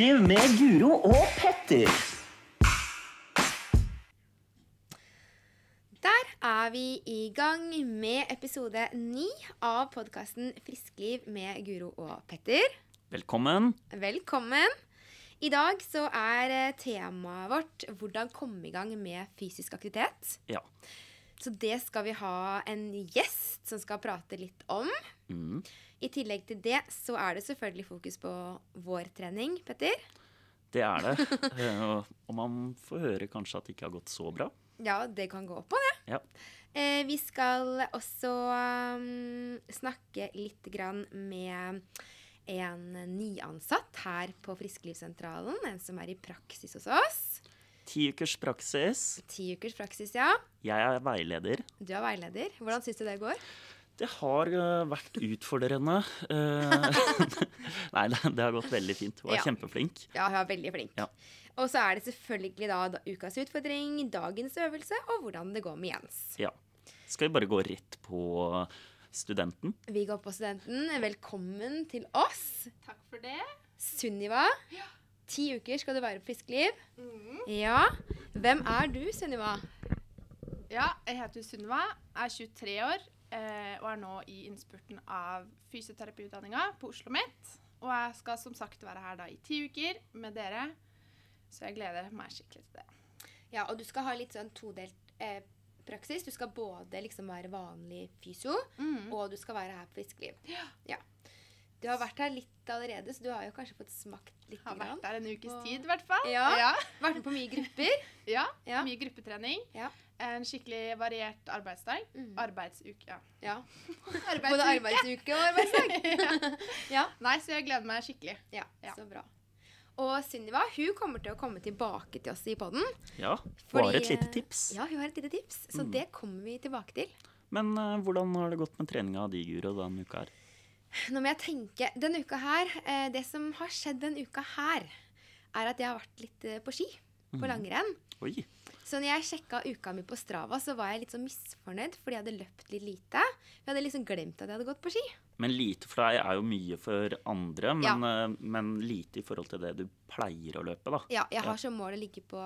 Friskliv med Guro og Petter. Der er vi i gang med episode ni av podkasten Friskliv med Guro og Petter. Velkommen. Velkommen. I dag så er eh, temaet vårt hvordan komme i gang med fysisk aktivitet. Ja. Så det skal vi ha en gjest som skal prate litt om. Mm. I tillegg til det så er det selvfølgelig fokus på vår trening, Petter. Det er det. Eh, Og man får høre kanskje at det ikke har gått så bra. Ja, det kan gå opp på det. Ja. Eh, vi skal også um, snakke litt grann med en nyansatt her på Frisklivssentralen. En som er i praksis hos oss. Ti ukers praksis. Ti ukers praksis, ja. Jeg er veileder. Du er veileder. Hvordan syns du det går? Det har eh, vært utfordrende. Eh, Nei, det, har gått veldig fint. Hun er Ja. kjempeflink. Ja, hun er veldig flink. Ja. Og så er det selvfølgelig da ukas utfordring, dagens øvelse og hvordan det går med Jens. Ja. Skal vi bare gå rett på studenten? Vi går på studenten. Velkommen til oss. Takk for det. Sunniva. Ja. Ti uker skal du være på Friskliv. Ja. Hvem er du, Sunniva? Ja, jeg heter Sunniva, er 23 år eh, og er nå i innspurten av fysioterapiutdanninga på Oslo OsloMet. Og jeg skal som sagt være her da i ti uker med dere, så jeg gleder meg skikkelig til det. Ja, og du skal ha litt sånn todelt eh, praksis. Du skal både liksom være vanlig fysio, og du skal være her på Friskliv. Ja. Du har vært her litt allerede, så du har jo kanskje fått smakt litt. Har vært der en ukes tid i hvert fall. Ja. ja. Vært med på mye grupper. Ja, Ja. Mye gruppetrening. Ja. En skikkelig variert arbeidsdag. Mm. Arbeidsuke, ja. ja. Både arbeidsuke og arbeidsdag. ja. Nei, så jeg gleder meg skikkelig. ja, Ja. så bra. Og Sunniva hun kommer til å komme tilbake til oss i poden. Ja. hun har et lite tips. Ja, hun har et lite tips, så Mm. det kommer vi tilbake til. Men uh, hvordan har det gått med treninga di, Guro, denne uka her? Nå må jeg tenke Denne uka her eh, Det som har skjedd denne uka her, er at jeg har vært litt eh, på ski. På Mhm. langrenn. Oi. Så når jeg sjekka uka mi på Strava, så var jeg litt sånn misfornøyd fordi jeg hadde løpt litt lite. Jeg hadde liksom glemt at jeg hadde gått på ski. Men lite for deg er jo mye for andre, men, ja. men lite i forhold til det du pleier å løpe, da. Ja, jeg Ja. har som mål å ligge på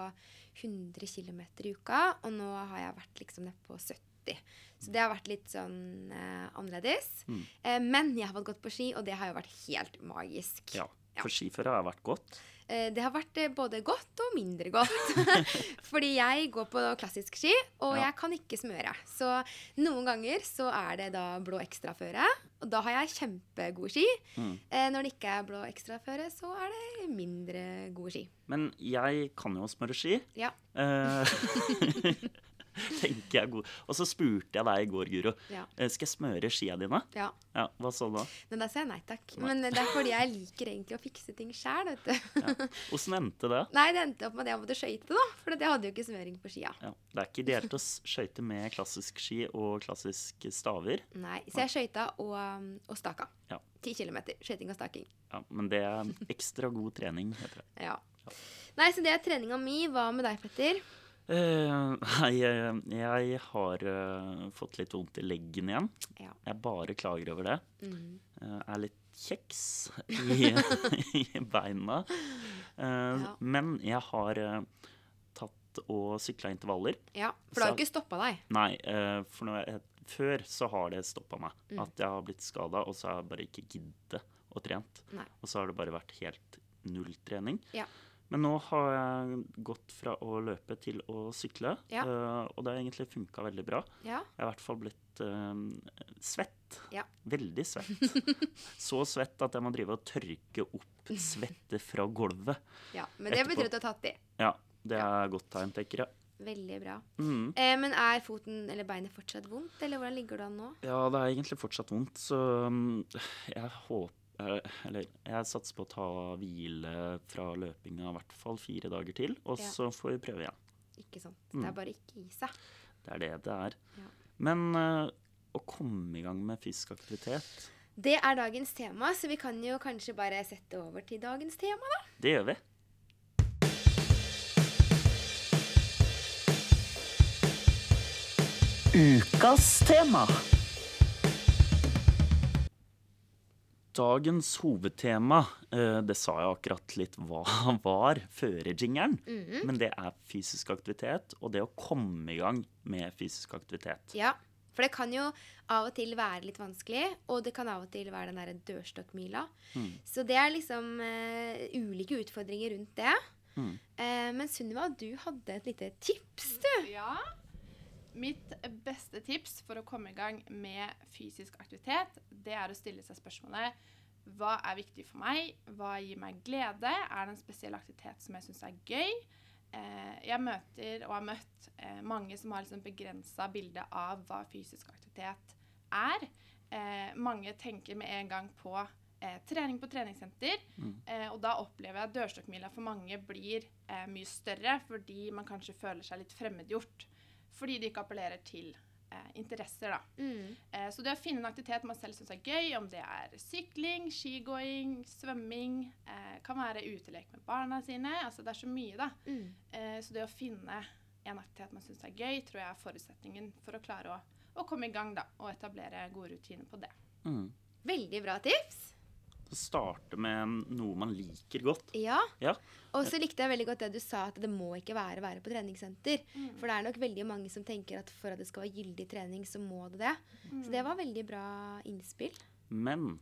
100 km i uka, og nå har jeg vært liksom nede på 70. Så det har vært litt sånn eh, annerledes. Mm. Eh, men jeg har fått gått på ski, og det har jo vært helt magisk. Ja. For skiføre har vært godt. Eh, det har vært eh, både godt og mindre godt. Fordi jeg går på klassisk ski, og Ja. jeg kan ikke smøre. Så noen ganger så er det da blå ekstraføre, og da har jeg kjempegode ski. Mm. Eh, når det ikke er blå ekstraføre, så er det mindre gode ski. Men jeg kan jo smøre ski. Ja. Tenker jeg god. Og så spurte jeg deg i går, Guro. Ja. eh, Skal jeg smøre skia dine? ja. Ja, Hva så da? Men da sa jeg nei takk. Nei. Men det er fordi jeg liker egentlig å fikse ting sjæl, vet du. Ja. Åssen endte det? Nei, det endte opp med at jeg måtte skøyte, da. For jeg hadde jo ikke smøring på skia. Ja. Det er ikke ideelt å skøyte med klassisk ski og klassiske staver. Nei, Så jeg skøyta og, um, og staka. Ja. Ti kilometer. Skøyting og staking. Ja, men det er ekstra god trening, heter det. Ja. Nei, så det er treninga mi. Hva med deg, Petter? Eh, Nei, jeg, jeg har uh, fått litt vondt i leggen igjen. Ja. Jeg bare klager over det. Mm. Uh, er litt kjeks i, i beina. Eh, Ja. Men jeg har eh, tatt og sykla intervaller. ja. For det har jo ikke stoppa deg. Nei, eh, for jeg, før så har det stoppa meg. Mm. At jeg har blitt skada, og så har jeg bare ikke giddet å trent. Nei. Og så har det bare vært helt null trening. Ja. Men nå har jeg gått fra å løpe til å sykle, Ja. eh, og det har egentlig funka veldig bra. Ja. Jeg har i hvert fall blitt uh, svett. Ja. Veldig svett. Så svett at jeg må drive og tørke opp svette fra gulvet. ja. Men det Etterpå. betyr at du har tatt i. Ja, det er godt tegn, tenker jeg. Veldig bra. Mm. Eh, men er foten eller beinet fortsatt vondt, eller hvordan ligger du an nå? Ja, det er egentlig fortsatt vondt, så mm, jeg håper Eller jeg satser på å ta hvile fra løpinga i hvert fall fire dager til, og Ja. så får vi prøve igjen. Ikke sant. Mm. Det er bare ikke gi seg. Det er det det er. Ja. Men uh, å komme i gang med fysisk aktivitet, Det er dagens tema, så vi kan jo kanskje bare sette over til dagens tema, da. det gjør vi. Ukas tema. Dagens hovedtema, eh, det sa jeg akkurat litt hva var før jingeren. -hmm. Men det er fysisk aktivitet, og det å komme i gang med fysisk aktivitet. Ja, for det kan jo av og til være litt vanskelig, og det kan av og til være den derre dørstokkmila. Mm. Så det er liksom uh, ulike utfordringer rundt det. Mm. Uh, men Sunniva, du hadde et lite tips, du. Ja. Mitt beste tips for å komme i gang med fysisk aktivitet, det er å stille seg spørsmålet hva er viktig for meg? Hva gir meg glede? Er det en spesiell aktivitet som jeg syns er gøy? Eh, jeg møter og har møtt eh, mange som har liksom begrensa bilde av hva fysisk aktivitet er. Eh, mange tenker med en gang på trening på treningssenter. Mm. Eh, og da opplever jeg at dørstokkmila for mange blir eh, mye større fordi man kanskje føler seg litt fremmedgjort. Fordi de ikke appellerer til eh, interesser, da. Mm. Eh, så det å finne en aktivitet man selv syns er gøy, om det er sykling, skigåing, svømming, eh, kan være utelek med barna sine, altså det er så mye, da. Mm. Eh, så det å finne en aktivitet man syns er gøy, tror jeg er forutsetningen for å klare å, å komme i gang da, og etablere gode rutiner på det. Mm. Veldig bra tips. Starte med noe man liker godt. Ja. Ja. Og så likte jeg veldig godt det du sa, at det må ikke være å være på treningssenter. For det er nok veldig mange som tenker at for at det skal være gyldig trening, så må det det. Så det var veldig bra innspill. Men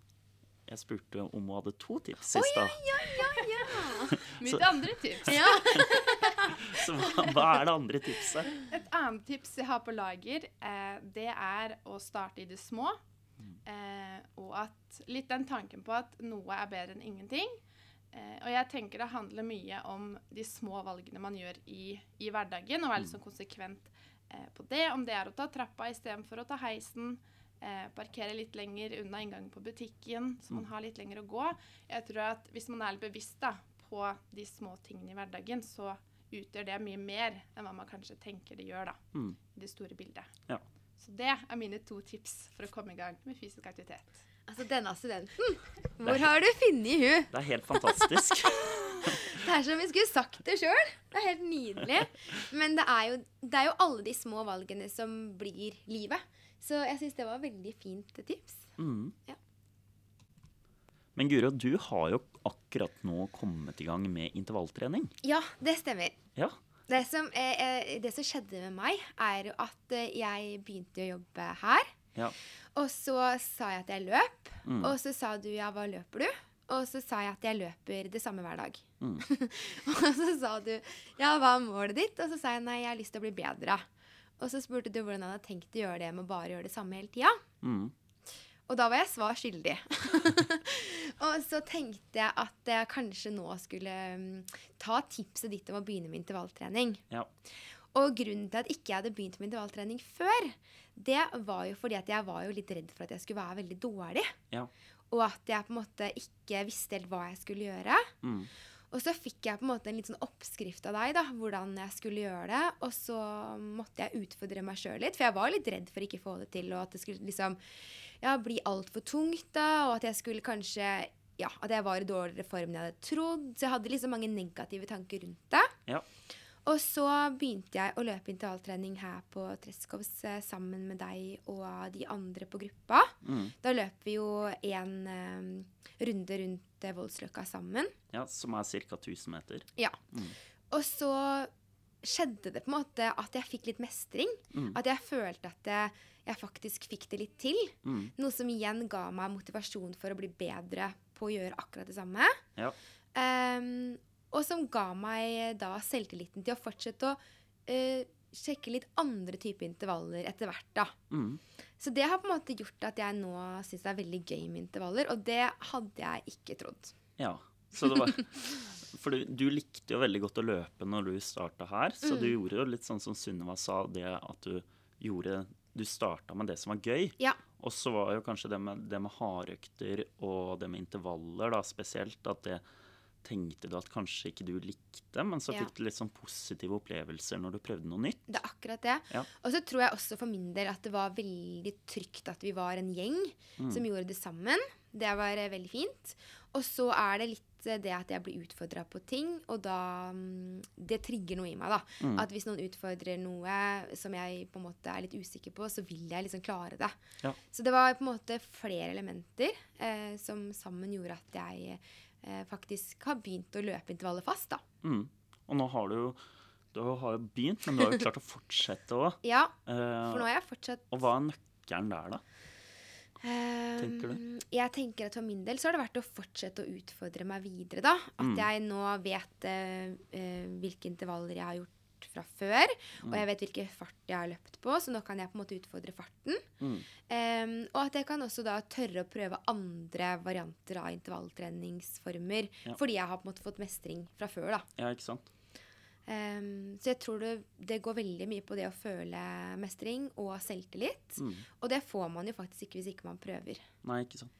jeg spurte om hun hadde to tips sist, da. Ja, ja, ja. Mitt Så- andre tips ja. Så hva, hva er det andre tipset? Et annet tips jeg har på lager, eh, det er å starte i det små. Eh, og at litt den tanken på at noe er bedre enn ingenting. Eh, og jeg tenker det handler mye om de små valgene man gjør i, i hverdagen, og være litt sånn konsekvent eh, på det. Om det er å ta trappa istedenfor å ta heisen. Eh, parkere litt lenger unna inngangen på butikken, så man har litt lenger å gå. Jeg tror at Hvis man er litt bevisst da, på de små tingene i hverdagen, så utgjør det mye mer enn hva man kanskje tenker det gjør da, Mm. i det store bildet. Ja. Så det er mine to tips for å komme i gang med fysisk aktivitet. Altså, denne studenten. Hvor har du funnet hun? Det er helt fantastisk. Det er som vi skulle sagt det sjøl. Det er helt nydelig. Men det er, jo, det er jo alle de små valgene som blir livet. Så jeg syns det var veldig fint tips. Mm. Ja. Men Guro, du har jo akkurat nå kommet i gang med intervalltrening. Ja, det stemmer. Ja. Det som, eh, det som skjedde med meg, er at eh, jeg begynte å jobbe her. Ja. Og så sa jeg at jeg løp. Mm. Og så sa du ja, hva løper du? Og så sa jeg at jeg løper det samme hver dag. Mm. og så sa du ja, hva er målet ditt? Og så sa jeg nei, jeg har lyst til å bli bedre. Og så spurte du hvordan jeg hadde tenkt å gjøre det med å bare gjøre det samme hele tida. Mm. Og da var jeg svar skyldig. og så tenkte jeg at jeg kanskje nå skulle mm, ta tipset ditt om å begynne med intervalltrening. Ja. Og grunnen til at ikke jeg hadde begynt med intervalltrening før, det var jo fordi at jeg var jo litt redd for at jeg skulle være veldig dårlig. Ja. Og at jeg på en måte ikke visste helt hva jeg skulle gjøre. Mm. Og så fikk jeg på en måte en litt sånn oppskrift av deg, da, hvordan jeg skulle gjøre det. Og så måtte jeg utfordre meg sjøl litt, for jeg var litt redd for ikke å få det til, og at det skulle liksom ja, bli altfor tungt, da, og at jeg skulle kanskje ja, at jeg var i dårligere form enn jeg hadde trodd. Så jeg hadde liksom mange negative tanker rundt det. Ja. Og så begynte jeg å løpe intervalltrening her på Treskovs eh, sammen med deg og de andre på gruppa. Mm. Da løper vi jo en um, runde rundt eh, Voldsløkka sammen. ja, som er ca. 1000 meter. Ja. Mm. Og så skjedde det på en måte at jeg fikk litt mestring. Mm. At jeg følte at jeg, jeg faktisk fikk det litt til. Mm. Noe som igjen ga meg motivasjon for å bli bedre på å gjøre akkurat det samme. Ja. Um, og som ga meg da selvtilliten til å fortsette å uh, sjekke litt andre typer intervaller etter hvert. da. Mm. Så det har på en måte gjort at jeg nå syns det er veldig gøy med intervaller, og det hadde jeg ikke trodd. Ja. Så det var For du, du likte jo veldig godt å løpe når du starta her, så du Mm. gjorde jo litt sånn som Sunniva sa, det at du gjorde Du starta med det som var gøy. Ja. Og så var jo kanskje det med, det med hardøkter og det med intervaller da spesielt, at det tenkte du at kanskje ikke du likte, men så fikk du litt sånn positive opplevelser når du prøvde noe nytt. Det er akkurat det. Ja. Og så tror jeg også for min del at det var veldig trygt at vi var en gjeng Mm. som gjorde det sammen. Det var eh, veldig fint. Og så er det litt eh, det at jeg blir utfordra på ting, og da mm, Det trigger noe i meg, da. Mm. At hvis noen utfordrer noe som jeg på en måte er litt usikker på, så vil jeg liksom klare det. Ja. Så det var på en måte flere elementer eh, som sammen gjorde at jeg eh, faktisk har begynt å løpe intervallet fast, da. Mm. Og nå har du jo Du har jo begynt, men du har jo klart å fortsette òg. Ja, for nå har jeg fortsatt og hva er nøkkelen der, da? Tenker du? Jeg tenker at For min del så har det vært å fortsette å utfordre meg videre. da. At Mm. jeg nå vet eh, eh, hvilke intervaller jeg har gjort fra før. Og Mm. jeg vet hvilken fart jeg har løpt på, så nå kan jeg på en måte utfordre farten. Mm. Um, og at jeg kan også da tørre å prøve andre varianter av intervalltreningsformer. Ja. Fordi jeg har på en måte fått mestring fra før. da. Ja, ikke sant? Um, så jeg tror det, det går veldig mye på det å føle mestring og selvtillit. Mm. Og det får man jo faktisk ikke hvis ikke man prøver. Nei, ikke sant.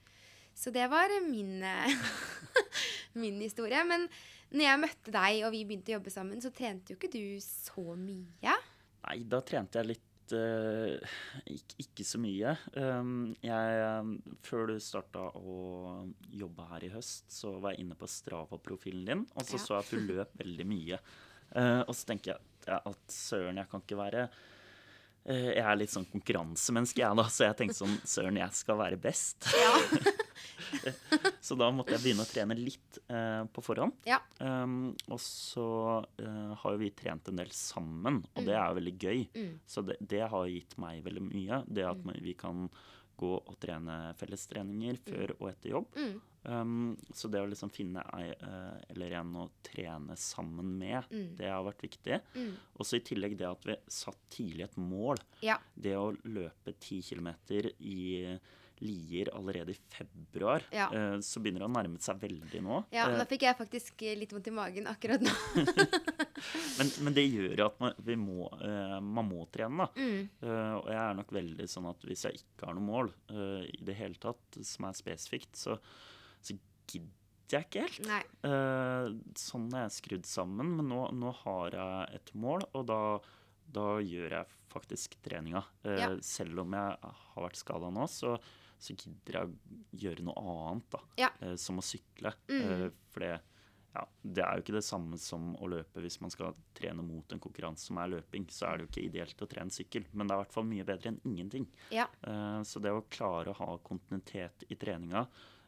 Så det var min, eh, min historie. Men når jeg møtte deg og vi begynte å jobbe sammen, så trente jo ikke du så mye. Nei, da trente jeg litt uh, ikke, ikke så mye. Um, jeg, um, før du starta å jobbe her i høst, så var jeg inne på Strava-profilen din, og så Ja. så jeg at du løp veldig mye. Uh, og så tenker jeg at, ja, søren, jeg kan ikke være eh, Jeg er litt sånn konkurransemenneske, jeg, da, så jeg tenkte sånn Søren, jeg skal være best. Så da måtte jeg begynne å trene litt eh, på forhånd. Ja. Um, og så uh, har jo vi trent en del sammen, og det er jo veldig gøy. Mm. Så det, det har gitt meg veldig mye. Det at mm. vi kan gå og trene fellestreninger før og etter jobb. Mm. Um, så det å liksom finne ei uh, eller en å trene sammen med, Mm. det har vært viktig. Mm. Og så i tillegg det at vi satt tidlig et mål. Ja. Det å løpe 10 km i Lier allerede i februar, Ja. eh, så begynner det å nærme seg veldig nå. ja, Eh, nå fikk jeg faktisk litt vondt i magen akkurat nå. men, men det gjør jo at man, vi må, eh, man må trene, da. Mm. Eh, og jeg er nok veldig sånn at hvis jeg ikke har noe mål eh, i det hele tatt som er spesifikt, så, så gidder jeg ikke helt. Nei. Eh, sånn er jeg skrudd sammen, men nå, nå har jeg et mål, og da, da gjør jeg faktisk treninga. Eh, Ja. Selv om jeg har vært skada nå, så, så gidder jeg å gjøre noe annet, da. Ja. Eh, som å sykle. Mm. Eh, for det, ja, det er jo ikke det samme som å løpe hvis man skal trene mot en konkurranse som er løping. Så er det jo ikke ideelt å trene sykkel, men det er i hvert fall mye bedre enn ingenting. Ja. Eh, Så det å klare å ha kontinuitet i treninga,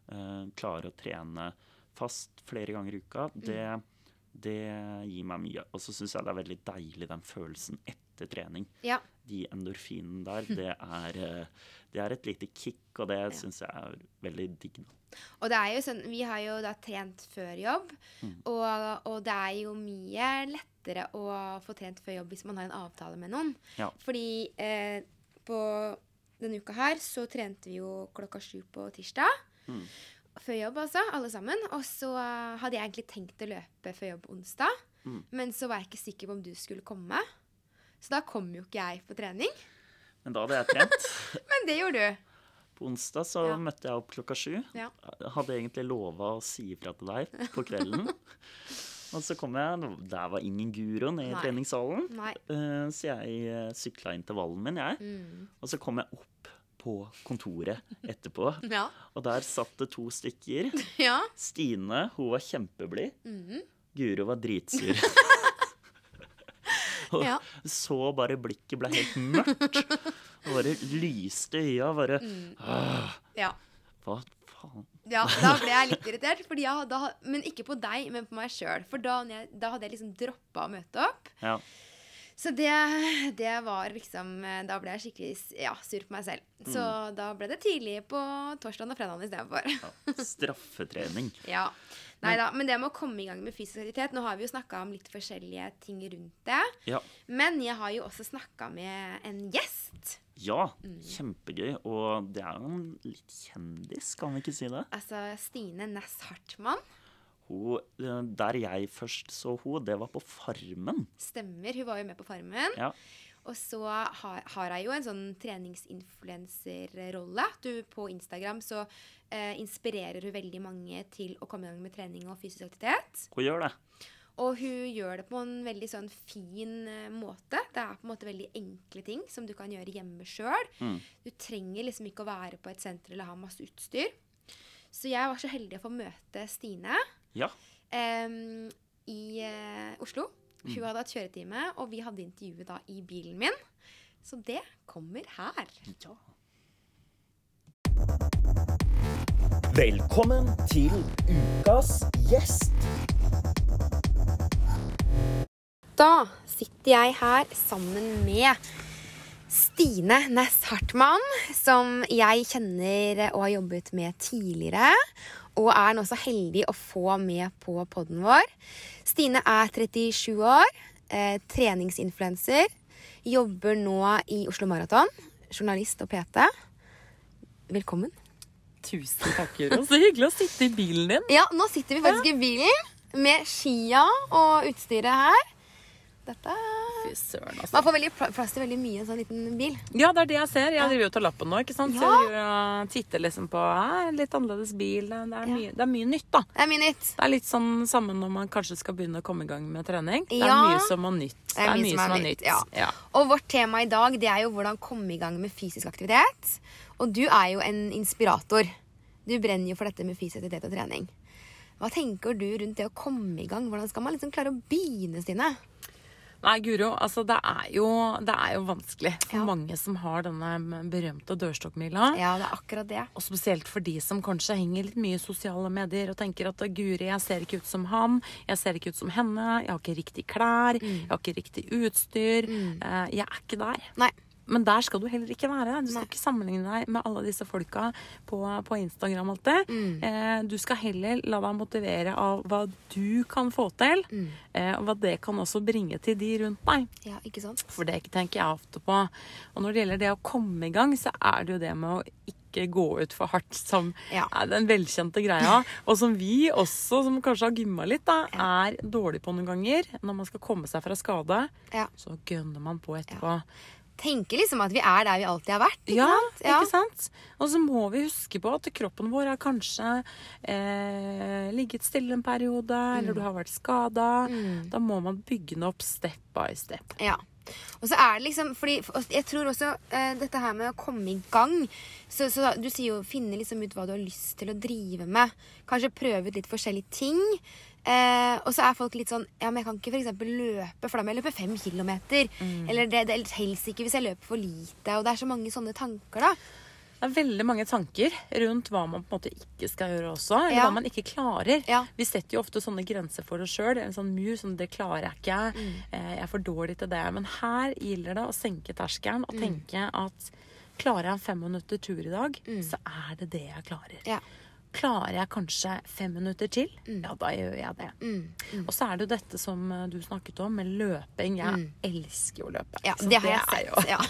eh, klare å trene fast flere ganger i uka, det, det gir meg mye. Og så syns jeg det er veldig deilig den følelsen etter trening. Ja. De endorfinene der, det er, eh, det er et lite kick, og det syns jeg er veldig digg. Og det er jo sånn, vi har jo da trent før jobb, Mm. og, og det er jo mye lettere å få trent før jobb hvis man har en avtale med noen. Ja. Fordi eh, på denne uka her så trente vi jo klokka sju på tirsdag. Mm. Før jobb, altså, alle sammen. Og så eh, hadde jeg egentlig tenkt å løpe før jobb onsdag, Mm. men så var jeg ikke sikker på om du skulle komme. Så da kom jo ikke jeg på trening. Men da hadde jeg trent. Men det gjorde du. På onsdag så Ja. møtte jeg opp klokka sju. Ja. Hadde egentlig lova å si ifra til deg på kvelden. Og så kom jeg, der var ingen Guro nede i treningssalen. Nei. Eh, Så jeg uh, sykla intervallen min, jeg. Mm. Og så kom jeg opp på kontoret etterpå, Ja. og der satt det to stykker. ja. Stine, hun var kjempeblid. Mhm. Guro var dritsur. Og Ja. så bare blikket ble helt mørkt. Og bare lyste i øya. Bare Mm. Ja. Hva faen? Ja, da ble jeg litt irritert. Jeg, da, men ikke på deg, men på meg sjøl. For da, da hadde jeg liksom droppa å møte opp. Ja. Så det, det var liksom Da ble jeg skikkelig ja, sur på meg selv. Så da ble det tidlig på torsdag og fredag istedenfor. ja. Straffetrening. Ja. Nei da. Men det med å komme i gang med fysisk aktivitet Nå har vi jo snakka om litt forskjellige ting rundt det. Ja. Men jeg har jo også snakka med en gjest. Ja, Mm. kjempegøy. Og det er jo en litt kjendis, kan vi ikke si det? Altså Stine Næss Hartmann. Hun, eh, der jeg først så hun, det var på Farmen. Stemmer. Hun var jo med på Farmen. Ja. Og så har, har jeg jo en sånn treningsinfluenserrolle. Du, på Instagram så eh, inspirerer hun veldig mange til å komme i gang med trening og fysisk aktivitet. Hun gjør det. Og hun gjør det på en veldig sånn fin eh, måte. Det er på en måte veldig enkle ting som du kan gjøre hjemme sjøl. Mm. Du trenger liksom ikke å være på et senter eller ha masse utstyr. Så jeg var så heldig å få møte Stine. Ja. Um, i uh, Oslo. Hun Mm. hadde hatt kjøretime, og vi hadde intervjuet da i bilen min. Så det kommer her. ja. Velkommen til ukas gjest. Da sitter jeg her sammen med Stine Næss Hartmann, som jeg kjenner og har jobbet med tidligere. Og er nå så heldig å få med på podden vår. Stine er 37 år, eh, treningsinfluenser. Jobber nå i Oslo Maraton. Journalist og PT. Velkommen. Tusen takk, Jørgen Så hyggelig å sitte i bilen din. Ja, nå sitter vi faktisk i bilen med skia og utstyret her. Dette Fy søren, altså. Man får veldig pla- plass til veldig mye i en sånn liten bil. Ja, det er det jeg ser. Jeg driver jo og tar lappen nå, ikke sant. Så jeg driver titter liksom på en litt annerledes bil. Det er, mye, det er mye nytt, da. Det er mye nytt. Det er litt sånn samme når man kanskje skal begynne å komme i gang med trening. Det er mye som er nytt. Det er mye som er nytt. Ja. Ja. Og vårt tema i dag det er jo hvordan komme i gang med fysisk aktivitet. Og du er jo en inspirator. Du brenner jo for dette med fysisk aktivitet og trening. Hva tenker du rundt det å komme i gang? Hvordan skal man liksom klare å begynne, Stine? Nei, Guro, altså det er jo, det er jo vanskelig for Ja. mange som har denne berømte dørstokkmila. Ja, det er akkurat det. Og spesielt for de som kanskje henger litt mye i sosiale medier og tenker at Guri, jeg ser ikke ut som han, jeg ser ikke ut som henne, jeg har ikke riktig klær, jeg har ikke riktig utstyr. Mm. Jeg er ikke der. Nei. Men der skal du heller ikke være. Du skal Nei. ikke sammenligne deg med alle disse folka på, på Instagram alltid. Mm. Eh, du skal heller la deg motivere av hva du kan få til, Mm. eh, og hva det kan også bringe til de rundt deg. Ja, ikke sant? For det tenker jeg ofte på. Og når det gjelder det å komme i gang, så er det jo det med å ikke gå ut for hardt som Ja. er den velkjente greia. Og som vi også, som kanskje har gymma litt, da, er dårlig på noen ganger. Når man skal komme seg fra skade, Ja. så gønner man på etterpå. Tenker liksom at vi er der vi alltid har vært. Ikke Ja, sant? Ja. ikke sant? Og så må vi huske på at kroppen vår har kanskje eh, ligget stille en periode, eller du har vært skada. Mm. Da må man bygge den opp step by step. Ja. Og så er det liksom fordi Jeg tror også eh, dette her med å komme i gang så, så Du sier jo finne liksom ut hva du har lyst til å drive med. Kanskje prøve ut litt forskjellige ting. Eh, og så er folk litt sånn Ja, men jeg kan ikke eksempel løpe, for da må jeg løpe fem kilometer. Eller det, det helst ikke hvis jeg løper for lite. Og det er så mange sånne tanker, da. Det er veldig mange tanker rundt hva man på en måte ikke skal gjøre også, eller Ja. hva man ikke klarer. Ja. Vi setter jo ofte sånne grenser for oss sjøl. En sånn mur sånn, det klarer jeg ikke. Mm. Eh, Jeg er for dårlig til det. Men her gjelder det å senke terskelen Mm. og tenke at klarer jeg en fem minutter tur i dag, så er det det jeg klarer. Mm. Ja. Klarer jeg kanskje fem minutter til, ja, da gjør jeg det. Mm. Og så er det jo dette som eh, du snakket om, med løping. Jeg elsker jo å løpe. Ja, det har jeg sett. jo- Ja.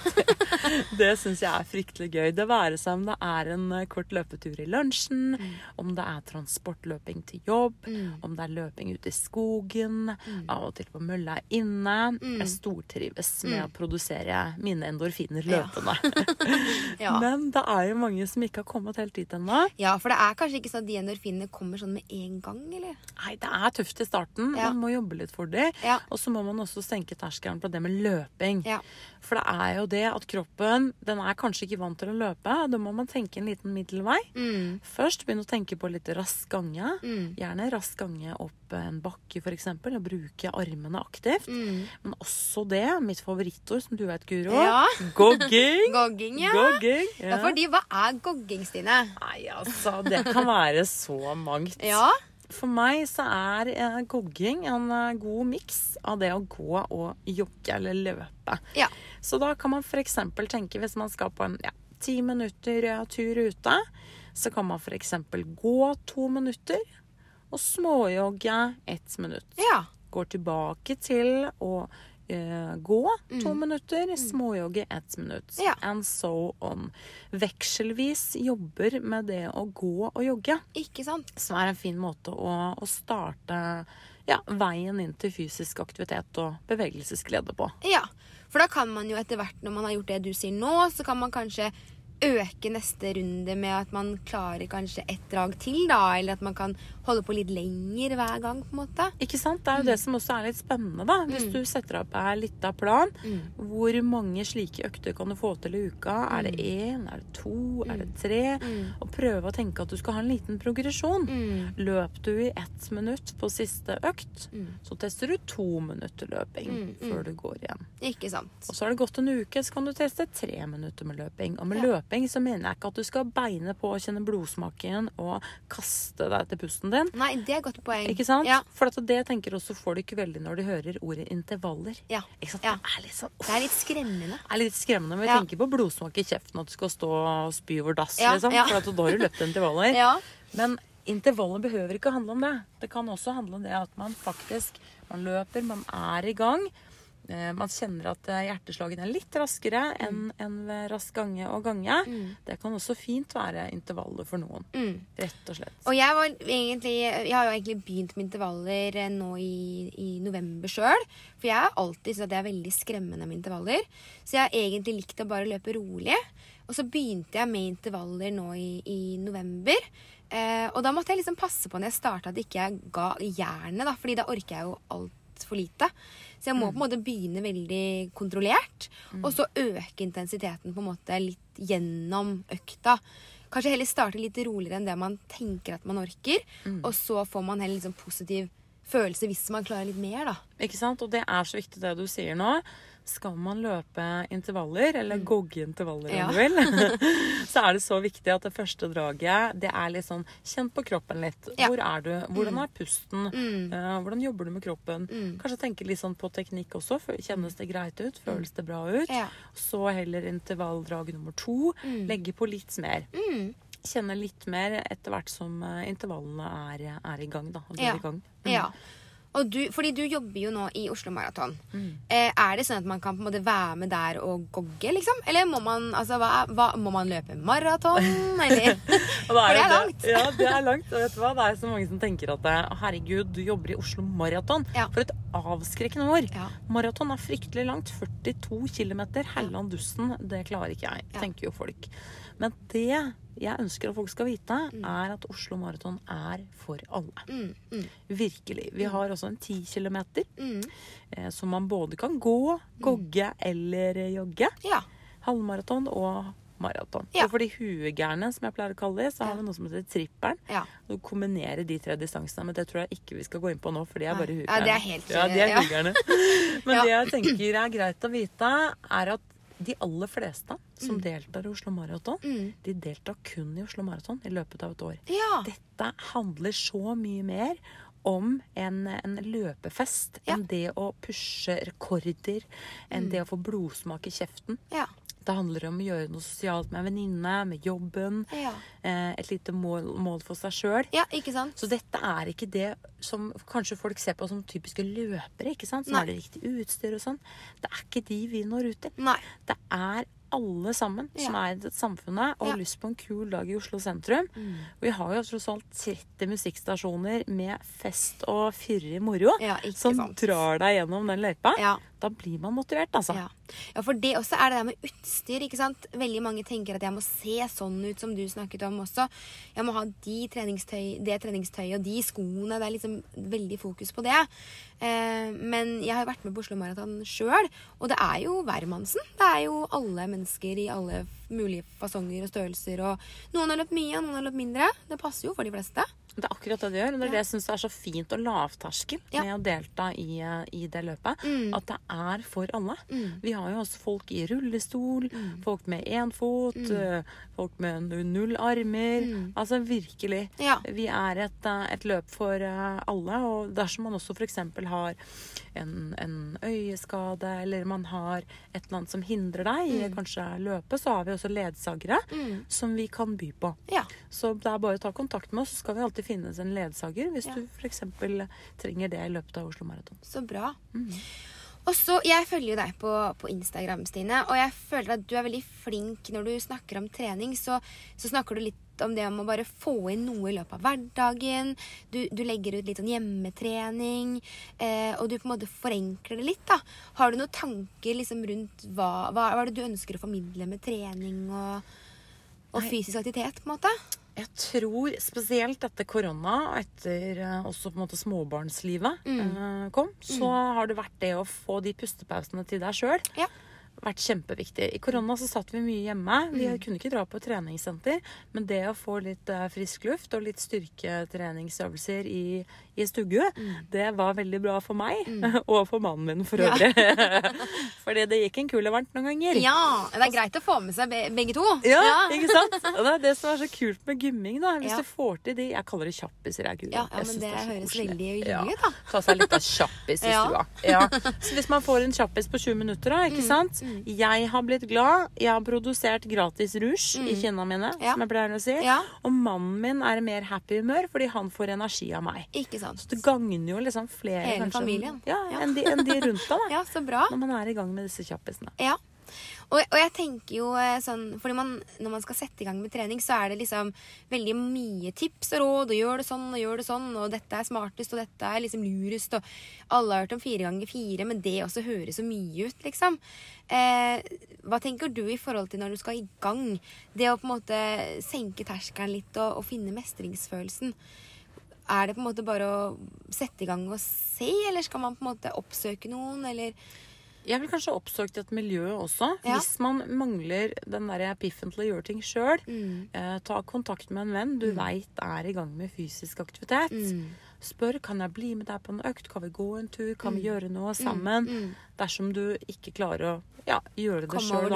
det syns jeg er fryktelig gøy. Det være seg om det er en eh, kort løpetur i lunsjen, Mm. om det er transportløping til jobb, om det er løping ute i skogen, Mm. av og til på mølla inne. Jeg stortrives med å produsere mine endorfiner løpende. Ja. Men det er jo mange som ikke har kommet helt dit ennå. ja, for det er kanskje ikke sånn at de endorfinene kommer sånn med en gang, eller? Nei, det er tøft i starten. Ja. Man må jobbe litt for det. Ja. Og så må man også senke terskelen på det med løping. Ja. For det er jo det at kroppen den er kanskje ikke vant til å løpe. Da må man tenke en liten middelvei. Mm. Først begynne å tenke på litt rask gange. Mm. Gjerne rask gange opp en bakke f.eks. Og bruke armene aktivt. Mm. Men også det, mitt favorittord som du vet, Guro. Ja. Gogging. Gogging, ja. Gogging. Ja, fordi hva er gogging, Stine? Nei, altså, det kan være så mangt. Ja. For meg så er eh, gogging en eh, god miks av det å gå og jogge eller løpe. Ja. Så da kan man f.eks. tenke hvis man skal på en ja, ti minutter eh, tur ute, så kan man f.eks. gå to minutter og småjogge ett minutt. Ja. Går tilbake til å eh, gå to minutter, småjogge ett minutt. Ja. And so on. Vekselvis jobber med det å gå og jogge Ikke sant? som er en fin måte å, å starte ja, veien inn til fysisk aktivitet og bevegelsesglede på. Ja. For da kan man jo etter hvert, når man har gjort det du sier nå, så kan man kanskje øke neste runde med at man klarer kanskje ett drag til, da? Eller at man kan holde på litt lenger hver gang, på en måte? Ikke sant? Det er jo det som også er litt spennende, da. Hvis du setter opp ei lita plan, hvor mange slike økter kan du få til i uka? Er det én? Er det to? Er det tre? Og prøve å tenke at du skal ha en liten progresjon. Løp du i ett minutt på siste økt, så tester du to minutter løping før du går igjen. Ikke sant? Og så har det gått en uke, så kan du teste tre minutter med løping. Og med løping så mener jeg ikke at du skal beine på og kjenne blodsmaken og kaste deg til pusten din. Nei, det er et godt poeng. Ikke sant? Ja. For at det tenker også folk veldig når de hører ordet intervaller. Ja. Ikke sant? Ja. Det er litt sånn Det er litt skremmende. det er litt skremmende. Men vi tenker på blodsmak i kjeften, at du skal stå og spy over dass, liksom. For at da har du løpt intervaller. Ja. Men intervaller behøver ikke handle om det. Det kan også handle om det at man faktisk man løper, man er i gang. Eh, Man kjenner at hjerteslagene hjerteslagen er litt raskere enn en ved rask gange og gange. Det kan også fint være intervaller for noen. Mm. Rett og slett. Og jeg, var egentlig, jeg har jo egentlig begynt med intervaller eh, nå i, i november sjøl. For jeg har alltid syntes at det er veldig skremmende med intervaller. Så jeg har egentlig likt å bare løpe rolig. Og så begynte jeg med intervaller nå i, i november. Eh, og da måtte jeg liksom passe på når jeg starta at ikke jeg ga jernet, da, fordi da orker jeg jo altfor lite. Så jeg må på en måte begynne veldig kontrollert, og så øke intensiteten på en måte litt gjennom økta. Kanskje heller starte litt roligere enn det man tenker at man orker. Og så får man heller liksom positiv følelse hvis man klarer litt mer, da. Ikke sant? Og det er så viktig det du sier nå. Skal man løpe intervaller, eller gogge intervaller Mm. Ja. om du vil, så er det så viktig at det første draget, det er litt sånn Kjenn på kroppen litt. Ja. Hvor er du? Hvordan er pusten? Mm. Eh, hvordan jobber du med kroppen? Kanskje tenke litt sånn på teknikk også. Kjennes det greit ut? Føles det bra ut? Ja. Så heller intervalldrag nummer to. Legge på litt mer. Mm. Kjenne litt mer etter hvert som eh, intervallene er, er i gang. Da. og Ja. i gang. Ja. Og du, fordi du jobber jo nå i Oslo Maraton. Eh, er det sånn at man kan på en måte være med der og gogge, liksom? Eller må man, altså, hva, hva, må man løpe maraton, eller? For det er langt. Ja, det er langt. Og vet du hva? Det er så mange som tenker at eh, herregud, du jobber i Oslo Maraton. Ja. For et avskrekkende ord. Ja. Maraton er fryktelig langt. 42 km. Helland dusten. Det klarer ikke jeg, tenker jo folk. Men det jeg ønsker at folk skal vite, er at Oslo Maraton er for alle. Mm, mm, Virkelig. Vi har også en 10 km mm. eh, som man både kan gå, gogge eller jogge. Ja. Halvmaraton og maraton. Ja. Og for de huegærne, som jeg pleier å kalle det, så har Ja. vi noe som heter tripperen. ja. Du kombinerer de tre distansene. Men det tror jeg ikke vi skal gå inn på nå, for de er bare Ja, huegærne. det er helt- ja, de er ja. Men Ja. det jeg tenker er greit å vite, er at de aller fleste Mm. som deltar i Oslo Maraton, de deltar kun i Oslo Maraton i løpet av et år. Ja. Dette handler så mye mer om en, en løpefest Ja. enn det å pushe rekorder, enn det å få blodsmak i kjeften. Ja. Det handler om å gjøre noe sosialt med en venninne, med jobben. Ja. Eh, et lite mål, mål for seg sjøl. ja? Så dette er ikke det som kanskje folk ser på som typiske løpere, ikke sant? som Nei. har det riktige utstyr og sånn. Det er ikke de vi når ut til. Nei. Det er alle sammen som er i samfunnet og Ja. har lyst på en kul dag i Oslo sentrum. Mm. Vi har jo tross alt 30 musikkstasjoner med fest og fyrig moro Ja, som sant. drar deg gjennom den løypa. Ja. Da blir man motivert, altså. Ja. ja, for det også er det der med utstyr. ikke sant? Veldig mange tenker at jeg må se sånn ut som du snakket om også. Jeg må ha de treningstøy, det treningstøyet og de skoene. Det er liksom veldig fokus på det. Eh, men jeg har vært med på Oslo Maraton sjøl, og det er jo hvermannsen. Det er jo alle mennesker i alle mulige fasonger og størrelser. Og noen har løpt mye, og noen har løpt mindre. Det passer jo for de fleste. Det er akkurat det det gjør. og Det er det jeg syns er så fint og lavterskel med å delta i, eh, i det løpet. Mm. At det er for alle. Mm. Vi har jo også folk i rullestol, folk med én fot, eh, folk med null armer. Mm. Altså virkelig. Ja. Vi er et, eh, et løp for alle. Og dersom man også f.eks. har en, en øyeskade, eller man har et eller annet som hindrer deg i kanskje løpet, så har vi også ledsagere Mm. som vi kan by på. Ja. Så det er bare å ta kontakt med oss, så skal vi alltid finnes en ledsager hvis Ja. du f.eks. trenger det i løpet av Oslo Maraton. Så bra. Og så, Jeg følger jo deg på, på Instagram, Stine, og jeg føler at du er veldig flink når du snakker om trening. Så, så snakker du litt om det om å bare få inn noe i løpet av hverdagen. Du, du legger ut litt sånn hjemmetrening, eh, og du på en måte forenkler det litt. da. Har du noen tanker liksom rundt hva, hva, hva er det du ønsker å formidle med trening? og... og fysisk aktivitet, på en måte? Jeg tror spesielt etter korona, og etter eh, også på en måte småbarnslivet eh, kom, så har det vært det å få de pustepausene til deg sjøl. Ja. Vært kjempeviktig. I korona så satt vi mye hjemme. Vi kunne ikke dra på treningssenter. Men det å få litt eh, frisk luft og litt styrketreningsøvelser i, i stugge, det var veldig bra for meg. og for mannen min for Ja. Fordi det gikk en kule varmt noen ganger. Ja, det er greit å få med seg begge to. Ja, ikke sant? Og det er det som er så kult med gymming. da Hvis Ja. du får til de Jeg kaller det kjappiser. Jeg. Ja, ja, men det, det høres veldig hyggelig Ja. ut, da. Ta seg litt av kjappis i Ja. stua. Ja. Så hvis man får en kjappis på 20 minutter, da, ikke sant Jeg har blitt glad. Jeg har produsert gratis rouge i kinna mine, Ja. som jeg pleier å si. Ja. Og mannen min er mer happy humør fordi han får energi av meg. Ikke sant. Så det gagner jo liksom flere Hele kanskje, familien. Ja, Ja. Enn, de, enn de rundt deg. Ja, så bra. Når man er i gang med disse kjappisene. Ja. Og, og jeg tenker jo eh, sånn Fordi man, når man skal sette i gang med trening, så er det liksom veldig mye tips og råd. Og gjør det sånn og gjør det sånn, og dette er smartest, og dette er liksom lurest. Og alle har hørt om fire ganger fire, men det også høres så mye ut, liksom. Eh, hva tenker du i forhold til når du skal i gang? Det å på en måte senke terskelen litt og, og finne mestringsfølelsen. Er det på en måte bare å sette i gang og se, eller skal man på en måte oppsøke noen, eller Jeg vil kanskje oppsøke et miljø også. Ja. Hvis man mangler den der piffen til å gjøre ting sjøl, Mm. eh, ta kontakt med en venn du vet er i gang med fysisk aktivitet. Mm. Spør kan jeg bli med deg på en økt, kan vi gå en tur, kan Mm. vi gjøre noe sammen. Dersom du ikke klarer å ja, gjøre det sjøl.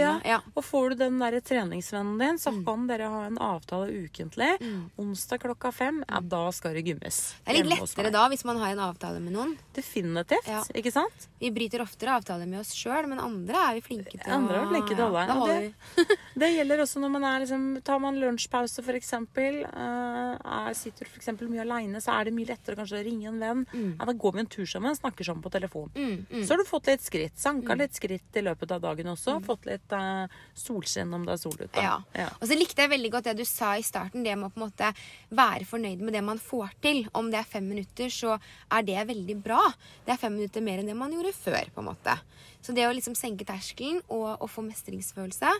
Ja. Ja. Og får du den der treningsvennen din, så kan dere ha en avtale ukentlig. Mm. Onsdag klokka fem, ja, da skal det gymmes. Det er litt lettere da hvis man har en avtale med noen. Definitivt. Ja. Ikke sant? Vi bryter oftere avtaler med oss sjøl, men andre er vi flinke til Andre er flinke til å holde. Ja, det- Det gjelder også når man er liksom Tar man lunsjpause, for eksempel. eh, er, sitter for eksempel mye aleine, så er det mye lettere kanskje å ringe en venn. Ja, da går vi en tur sammen, snakker sammen på telefon. Mm, mm. Så har du fått litt skritt. Sanka litt skritt i løpet av dagen også. Fått litt uh, solskinn om det er sol ute. Ja. Ja. Og så likte jeg veldig godt det du sa i starten, det med å på en måte være fornøyd med det man får til. Om det er fem minutter, så er det veldig bra. Det er fem minutter mer enn det man gjorde før. på en måte. Så det å liksom senke terskelen og, og få mestringsfølelse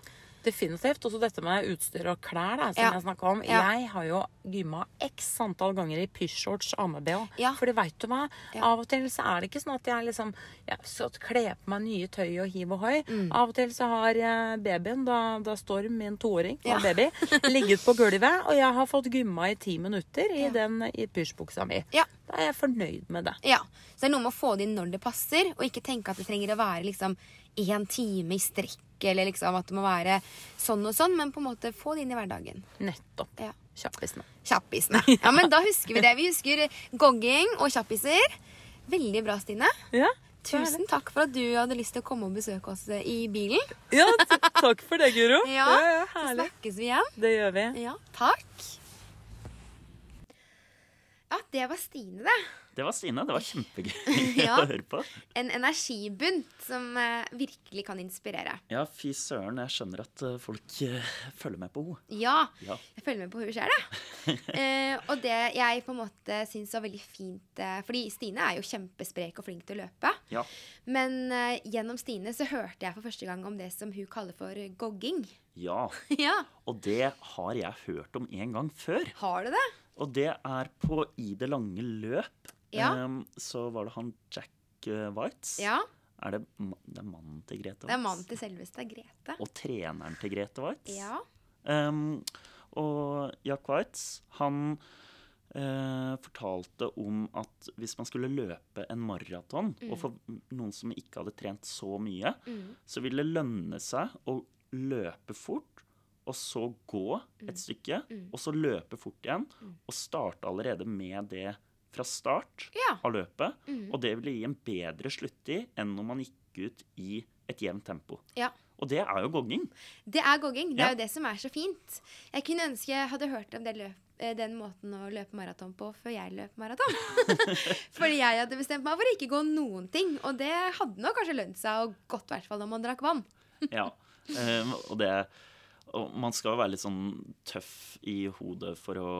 Definitivt. Også dette med utstyr og klær, da, som Ja. jeg snakka om. Ja. Jeg har jo gymma x antall ganger i pysjshorts amme-bh. Ja. Fordi veit du hva? Av og til så er det ikke sånn at jeg liksom jeg skal kle på meg nye tøy og hiv og hoi. Mm. Av og til så har jeg babyen, da, da står min toåring, Ja. baby, ligget på gulvet, og jeg har fått gymma i ti minutter i den i pysjbuksa mi. Ja. Da er jeg fornøyd med det. Ja, så det er noe med å få det inn når det passer, og ikke tenke at det trenger å være liksom én time i strekk, eller liksom at det må være sånn og sånn, men på en måte få det inn i hverdagen. Nettopp. Ja. Kjappisene. Kjappisene. Ja, men da husker vi det. Vi husker gogging og kjappiser. Veldig bra, Stine. Ja. Tusen takk for at du hadde lyst til å komme og besøke oss i bilen. ja, takk for det, Guro. Ja, det Så herlig. snakkes vi igjen. Det gjør vi. Ja, takk. Ja, det var Stine, det. Det var Stine. Det var kjempegøy Ja. å høre på. En energibunt som uh, virkelig kan inspirere. Ja, fy søren. Jeg skjønner at uh, folk uh, følger med på henne. Ja, Ja. jeg følger med på henne sjøl, jeg. og det jeg på en måte syns var veldig fint Fordi Stine er jo kjempesprek og flink til å løpe. Ja. Men gjennom Stine så hørte jeg for første gang om det som hun kaller for gogging. ja. ja, Og det har jeg hørt om en gang før. har du det? Og det er på I det lange løp. Ja. um, så var det han Jack eh, Whites. Ja, Er det, det er mannen til Grete Whites? det er mannen til selveste Grete. Og treneren til Grete Whites. Ja. Um, og Jack Whites, han uh, fortalte om at hvis man skulle løpe en maraton, og for noen som ikke hadde trent så mye, Mm. så ville det lønne seg å løpe fort, og så gå Mm. et stykke, og så løpe fort igjen, og starte allerede med det fra start Ja. av løpet. Mm. Og det ville gi en bedre sluttid enn når man gikk ut i et jevnt tempo. ja. Og det er jo gogging. Det er gogging. Det er jo det som er så fint. Jeg kunne ønske jeg hadde hørt om det løp, eh, den måten å løpe maraton på før jeg løp maraton. Fordi jeg hadde bestemt meg for å ikke gå noen ting. Og det hadde nok kanskje lønt seg, og godt i hvert fall når man drakk vann. Ja. um, og det Og man skal jo være litt sånn tøff i hodet for å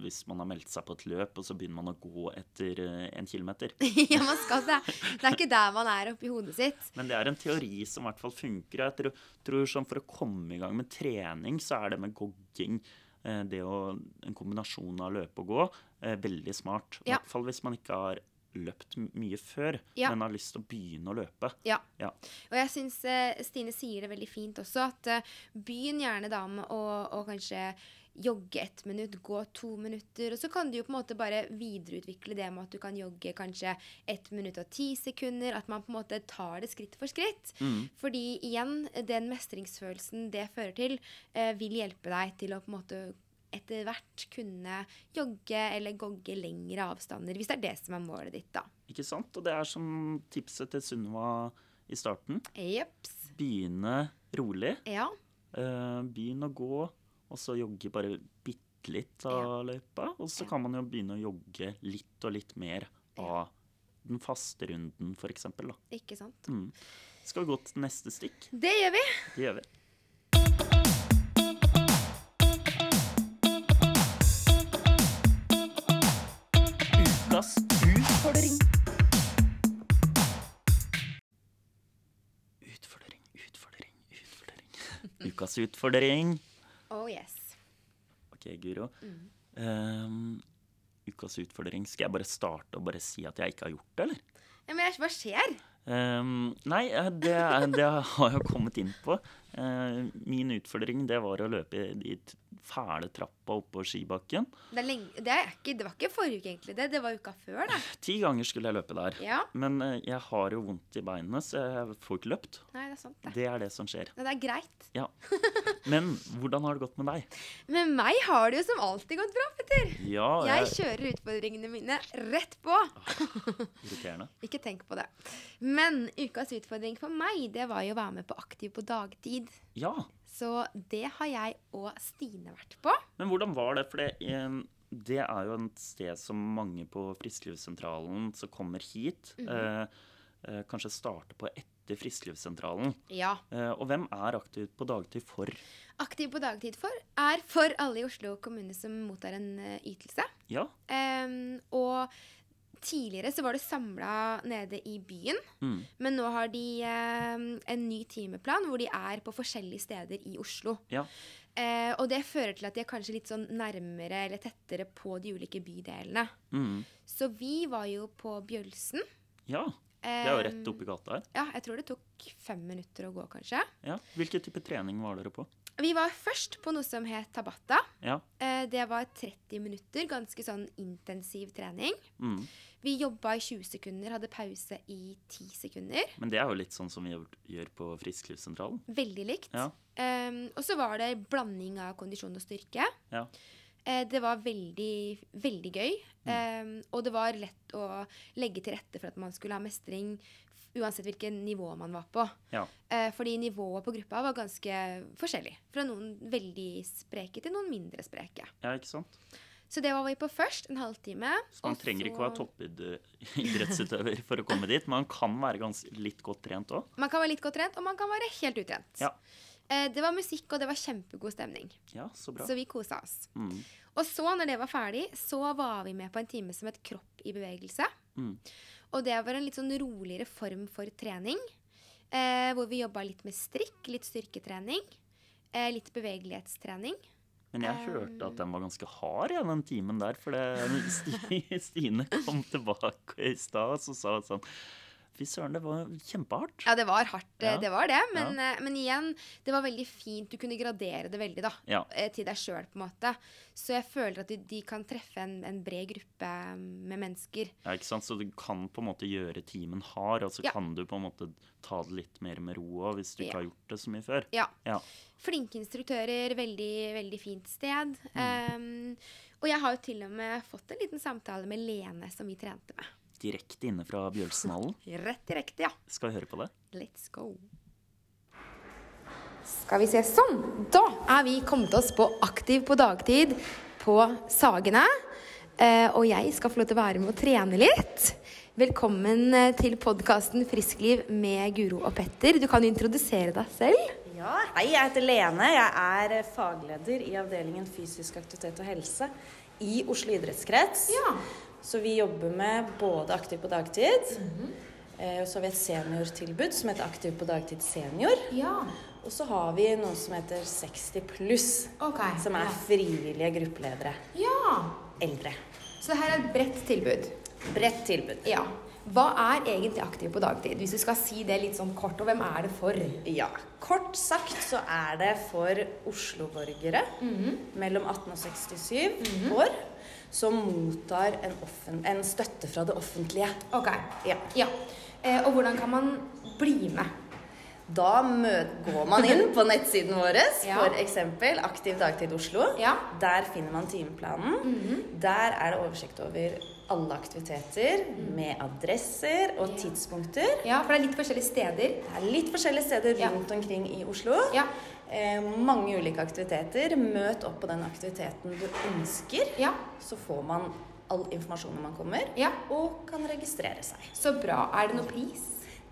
Hvis man har meldt seg på et løp, og så begynner man å gå etter eh, en kilometer. ja, man skal det. Det er ikke der man er oppi hodet sitt. Men det er en teori som i hvert fall funker. Jeg tror, tror sånn For å komme i gang med trening, så er det med gogging eh, det å, En kombinasjon av løpe og gå eh, veldig smart. I Ja. hvert fall hvis man ikke har løpt mye før, Ja. men har lyst til å begynne å løpe. Ja. Ja. Og jeg syns eh, Stine sier det veldig fint også, at eh, begynn gjerne da med å, å kanskje jogge ett minutt, gå to minutter, og så kan du jo på en måte bare videreutvikle det med at du kan jogge kanskje ett minutt og ti sekunder, at man på en måte tar det skritt for skritt. Mm. Fordi igjen, den mestringsfølelsen det fører til, eh, vil hjelpe deg til å på en måte etter hvert kunne jogge eller gogge lengre avstander, hvis det er det som er målet ditt, da. Ikke sant? Og det er som tipset til Sunniva i starten. Jeps. Begynne rolig. Ja. Eh, begynn å gå, og så jogge bare bitte litt av løypa. Og så Ja. kan man jo begynne å jogge litt og litt mer av den faste runden, f.eks. Ikke sant? Mm. Skal vi gå til neste stikk? Det gjør vi. Det gjør vi. Ukas utfordring. Utfordring, utfordring, utfordring. Ukas utfordring. Oh yes. Ok, Guro. Ehm, ukas utfordring. Skal jeg bare starte og bare si at jeg ikke har gjort det, eller? Ja, men hva skjer? Um, nei, eh, det, det har jeg kommet inn på. Uh, min utfordring det var å løpe i t- fæle trappa oppå skibakken. Det, lenge, det, ikke, det var ikke forrige uke, egentlig. Det, det var uka før, det. Ti ganger skulle jeg løpe der. Ja. Men eh, jeg har jo vondt i beinene, så jeg får ikke løpt. Nei, det er sant, det. Det er det som skjer. Men det er greit. Ja. Men hvordan har det gått med deg? Med meg har det jo som alltid gått bra, Petter. Ja, Jeg jeg, kjører utfordringene mine rett på. Irriterende. Ikke tenk på det. Men ukas utfordring for meg, det var jo å være med på Aktiv på dagtid. Ja. Så det har jeg og Stine vært på. Men hvordan var det? For det, det er jo et sted som mange på Frisklivssentralen som kommer hit, mm -hmm. eh, kanskje starter på etter Frisklivssentralen. Ja. Eh, og hvem er aktiv på dagtid for? Aktiv på dagtid for er for alle i Oslo kommune som mottar en eh, ytelse. Ja. Eh, og tidligere så var det samla nede i byen. Mm. Men nå har de eh, en ny timeplan hvor de er på forskjellige steder i Oslo. Ja. Eh, og det fører til at de er kanskje litt sånn nærmere eller tettere på de ulike bydelene. Mm. Så vi var jo på Bjølsen. ja. Det er jo rett oppi gata her. Ja, jeg tror det tok fem minutter å gå, kanskje. Ja. Hvilken type trening var dere på? Vi var først på noe som het Tabata. Ja. Eh, det var 30 minutter, ganske sånn intensiv trening. Mm. Vi jobba i 20 sekunder, hadde pause i 10 sekunder. Men det er jo litt sånn som vi gjør- på Frisklivssentralen. Veldig likt. Ja. Um, og så var det blanding av kondisjon og styrke. Ja. Eh, det var veldig, veldig gøy. Mm. Um, og det var lett å legge til rette for at man skulle ha mestring uansett hvilket nivå man var på. Ja. Eh, fordi nivået på gruppa var ganske forskjellig. Fra noen veldig spreke til noen mindre spreke. ja, ikke sant? Så det var vi på først, en halvtime. Så man trenger ikke å være toppidrettsutøver for å komme dit. Man kan være ganske, litt godt trent òg. Man kan være litt godt trent, og man kan være helt utrent. Ja. Eh, det var musikk, og det var kjempegod stemning. Ja, så bra. Så vi kosa oss. Mm. Og så, når det var ferdig, så var vi med på en time som het Kropp i bevegelse. Mm. Og det var en litt sånn roligere form for trening. Eh, hvor vi jobba litt med strikk, litt styrketrening. Eh, litt bevegelighetstrening. Men jeg hørte at den var ganske hard, ja, den timen der. For det, Stine kom tilbake i stad og så sa sånn Fy søren, det var kjempehardt. Ja, det var hardt, eh, Ja. det var det. Men, ja. men igjen, det var veldig fint. Du kunne gradere det veldig, da. Ja. eh, Til deg sjøl, på en måte. Så jeg føler at de, de kan treffe en, en bred gruppe med mennesker. Ja, ikke sant? Så du kan på en måte gjøre timen hard, og så kan du på en måte ta det litt mer med ro òg, hvis du ikke har gjort det så mye før. Ja. Flinke instruktører, veldig, veldig fint sted. Um, og jeg har jo til og med fått en liten samtale med Lene, som vi trente med. Direkte inne fra Bjølsenhallen. Rett direkte, ja. Skal vi høre på det? Let's go. Skal vi se sånn. Da er vi kommet oss på Aktiv på dagtid på Sagene. Eh, og jeg skal få lov til å være med og trene litt. Velkommen eh, til podkasten Friskliv med Guro og Petter. Du kan introdusere deg selv. Ja, hei, jeg heter Lene. Jeg er eh, fagleder i avdelingen fysisk aktivitet og helse i Oslo idrettskrets. Ja. Så vi jobber med både Aktiv på dagtid, eh, og så har vi et seniortilbud som heter Aktiv på dagtid senior. Ja. Og så har vi noe som heter 60 pluss, okay. som er frivillige gruppeledere. Ja. Eldre. Så her er et bredt tilbud. Bredt tilbud. Ja. Hva er egentlig Aktiv på dagtid? Hvis du skal si det litt sånn kort, og hvem er det for? Ja, kort sagt så er det for Oslo-borgere mellom 18 og 67 år som mottar en, en støtte fra det offentlige. Ok. Ja. Ja. Eh, og hvordan kan man bli med? Da går man inn på nettsiden vår, Ja. eksempel Aktiv dagtid Oslo. Ja. Der finner man timeplanen. Der er det oversikt over alle aktiviteter med adresser og tidspunkter. Ja, for det er litt forskjellige steder. Det er litt forskjellige steder Ja. rundt omkring i Oslo. Ja. Eh, mange ulike aktiviteter. Møt opp på den aktiviteten du ønsker. Ja. Så får man all informasjon når man kommer, Ja. og kan registrere seg. Så bra. Er det noe pris?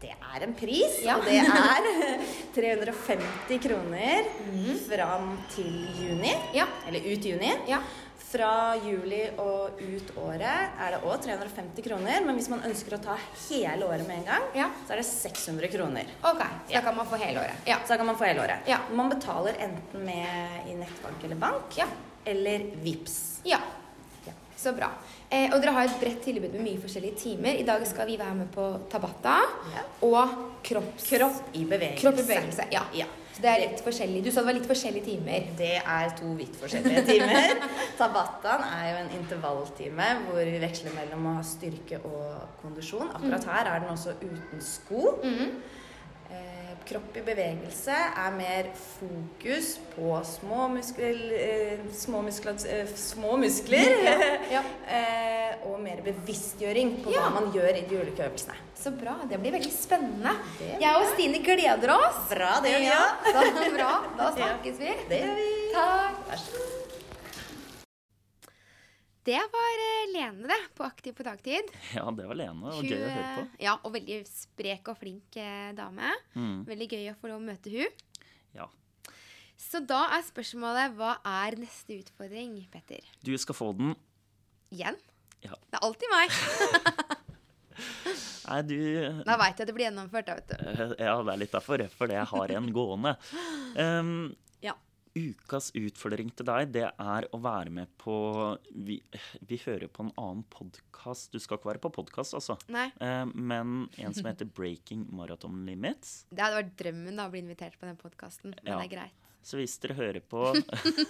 Det er en pris, Ja. og det er 350 kroner fram til juni. Ja. Eller ut juni. Fra juli og ut året er det òg 350 kroner. Men hvis man ønsker å ta hele året med en gang, Ja. så er det 600 kroner. Ok. Så da kan man få hele året. Ja. Så da kan man få hele året. Ja. Man betaler enten med i nettbank eller bank, Ja. eller VIPS. Ja. Ja. Så bra. Eh, og dere har et bredt tilbud med mye forskjellige timer. I dag skal vi være med på Tabata og kropps... Kropp i bevegelse. Kropp i bevegelse. Ja. Så det er litt forskjellig. Du sa det var litt forskjellige timer. Det er to vidt forskjellige timer. Tabataen er jo en intervalltime hvor vi veksler mellom å ha styrke og kondisjon. Akkurat her er den også uten sko. Eh, kropp i bevegelse er mer fokus på små, muskel, eh, små, muskler, eh, små muskler. Ja. ja. og mer bevisstgjøring på Ja. hva man gjør i de ulike øvelsene. Så bra. Det blir veldig spennende. Blir. Jeg og Stine gleder oss. Bra, det gjør vi Ja, òg. da. Da snakkes vi. Det gjør vi. Takk. Det var eh, Lene, det, på Aktiv på dagtid. Ja, det var Lene, og Hun, gøy å høre på. Ja, og veldig sprek og flink eh, dame. Mm. Veldig gøy å få lov å møte hun. Ja. Så da er spørsmålet hva er neste utfordring, Petter? Du skal få den. Igjen? Ja. Det er alltid meg. Nei, du Da veit jeg at det blir gjennomført, da, vet du. Eh, Ja, det er litt derfor. det, jeg har en gående. Um. Ukas utfordring til deg, det er å være med på Vi, vi hører på en annen podkast. Du skal ikke være på podkast, altså. Nei. Eh, men en som heter Breaking Marathon Limits. Det hadde vært drømmen da, å bli invitert på den podkasten, men Ja. det er greit. Så hvis dere hører på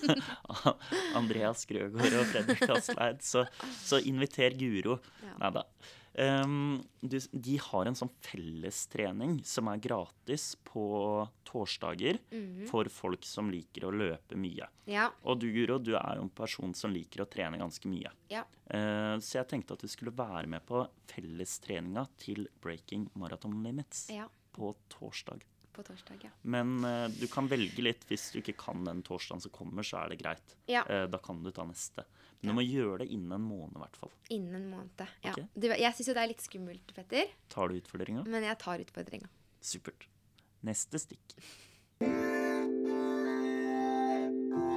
Andreas Grøgaard og Fredrik Asleid, så, så inviter Guro. Ja. Nei da. Du, de har en sånn fellestrening som er gratis på torsdager Mhm. for folk som liker å løpe mye. Ja. Og du, Guro, du er jo en person som liker å trene ganske mye. Ja. Eh, så jeg tenkte at du skulle være med på fellestreninga til Breaking Marathon Limits ja. på torsdag. På torsdag, ja. Men uh, du kan velge litt. Hvis du ikke kan den torsdagen som kommer, så er det greit. Ja. Uh, da kan du ta neste. Men du må gjøre det innen en måned, i hvert fall. Innen en måned. Ja. Okay. Du, jeg syns jo det er litt skummelt, Petter, Tar du utfordringa? men jeg tar utfordringa. Supert. Neste stikk.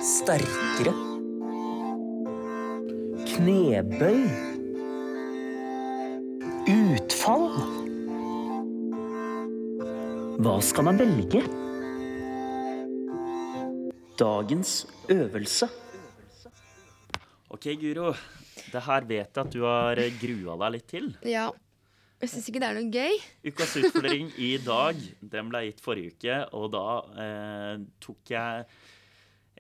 Sterkere. Knebøy. Hva skal man velge? Dagens øvelse. OK, Guro. Det her vet jeg at du har grua deg litt til. Ja. Jeg syns ikke det er noe gøy. Ukas utfordring i dag, den ble gitt forrige uke, og da eh, tok jeg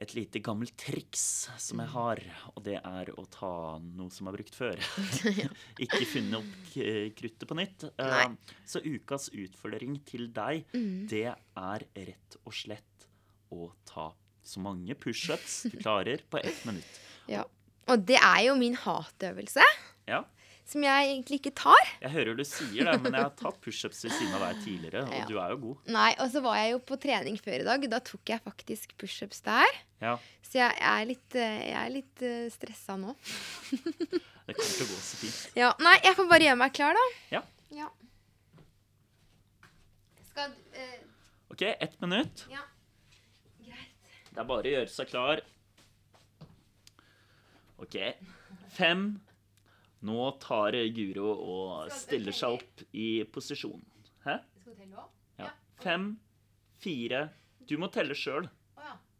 et lite gammelt triks som jeg har, og det er å ta noe som er brukt før. Ikke funne opp kruttet på nytt. Eh, Nei. så ukas utfordring til deg, det er rett og slett å ta så mange pushups du klarer på ett minutt. Ja. Og det er jo min hatøvelse, Ja, som jeg egentlig ikke tar. jeg hører du sier det, men jeg har tatt pushups ved siden av deg tidligere, og Ja. du er jo god. Nei, og så var jeg jo på trening før i dag. Da tok jeg faktisk pushups der. Ja, Så jeg er litt, eh, jeg er litt eh, stressa nå. det kommer til å gå så fint. Ja, Nei, jeg får bare gjøre meg klar, da. Ja. Ja. Skal uh... OK, ett minutt. Ja. Greit. Det er bare å gjøre seg klar. OK. Fem. Nå tar Guro og stiller seg opp i posisjon. Hæ? Skal du telle òg? Ja. Fem, fire Du må telle sjøl.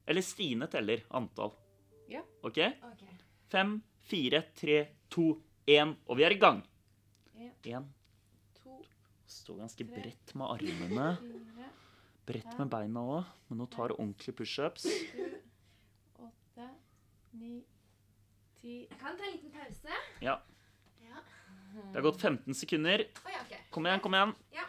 Eller Stine teller antall. Ja. OK? Fem, fire, tre, to, én, og vi er i gang. Én. To, Stå ganske bredt med armene. Bredt med beina òg. Men nå tar du ordentlige pushups. åtte, ni, ti Jeg kan ta en liten pause. Ja. Det har gått 15 sekunder. Kom igjen, kom igjen. Ja.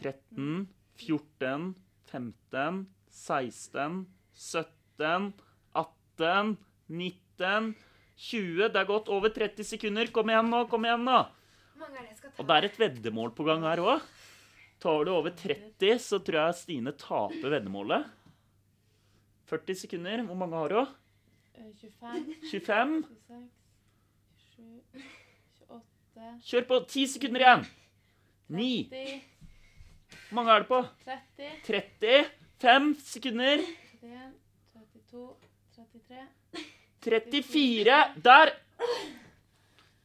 13, 14, 15, 16, 17, 18, 19, 20. Det er gått over 30 sekunder. Kom igjen nå, kom igjen nå. Og det er et veddemål på gang her òg. Tar du over 30, så tror jeg Stine taper veddemålet. 40 sekunder. Hvor mange har du? Eh, 25, 25. 26, 27, 28, Kjør på. 10 sekunder igjen. 9. 30, Hvor mange er det på? 30, 30. Fem sekunder. 31, 32, 33 34. Der!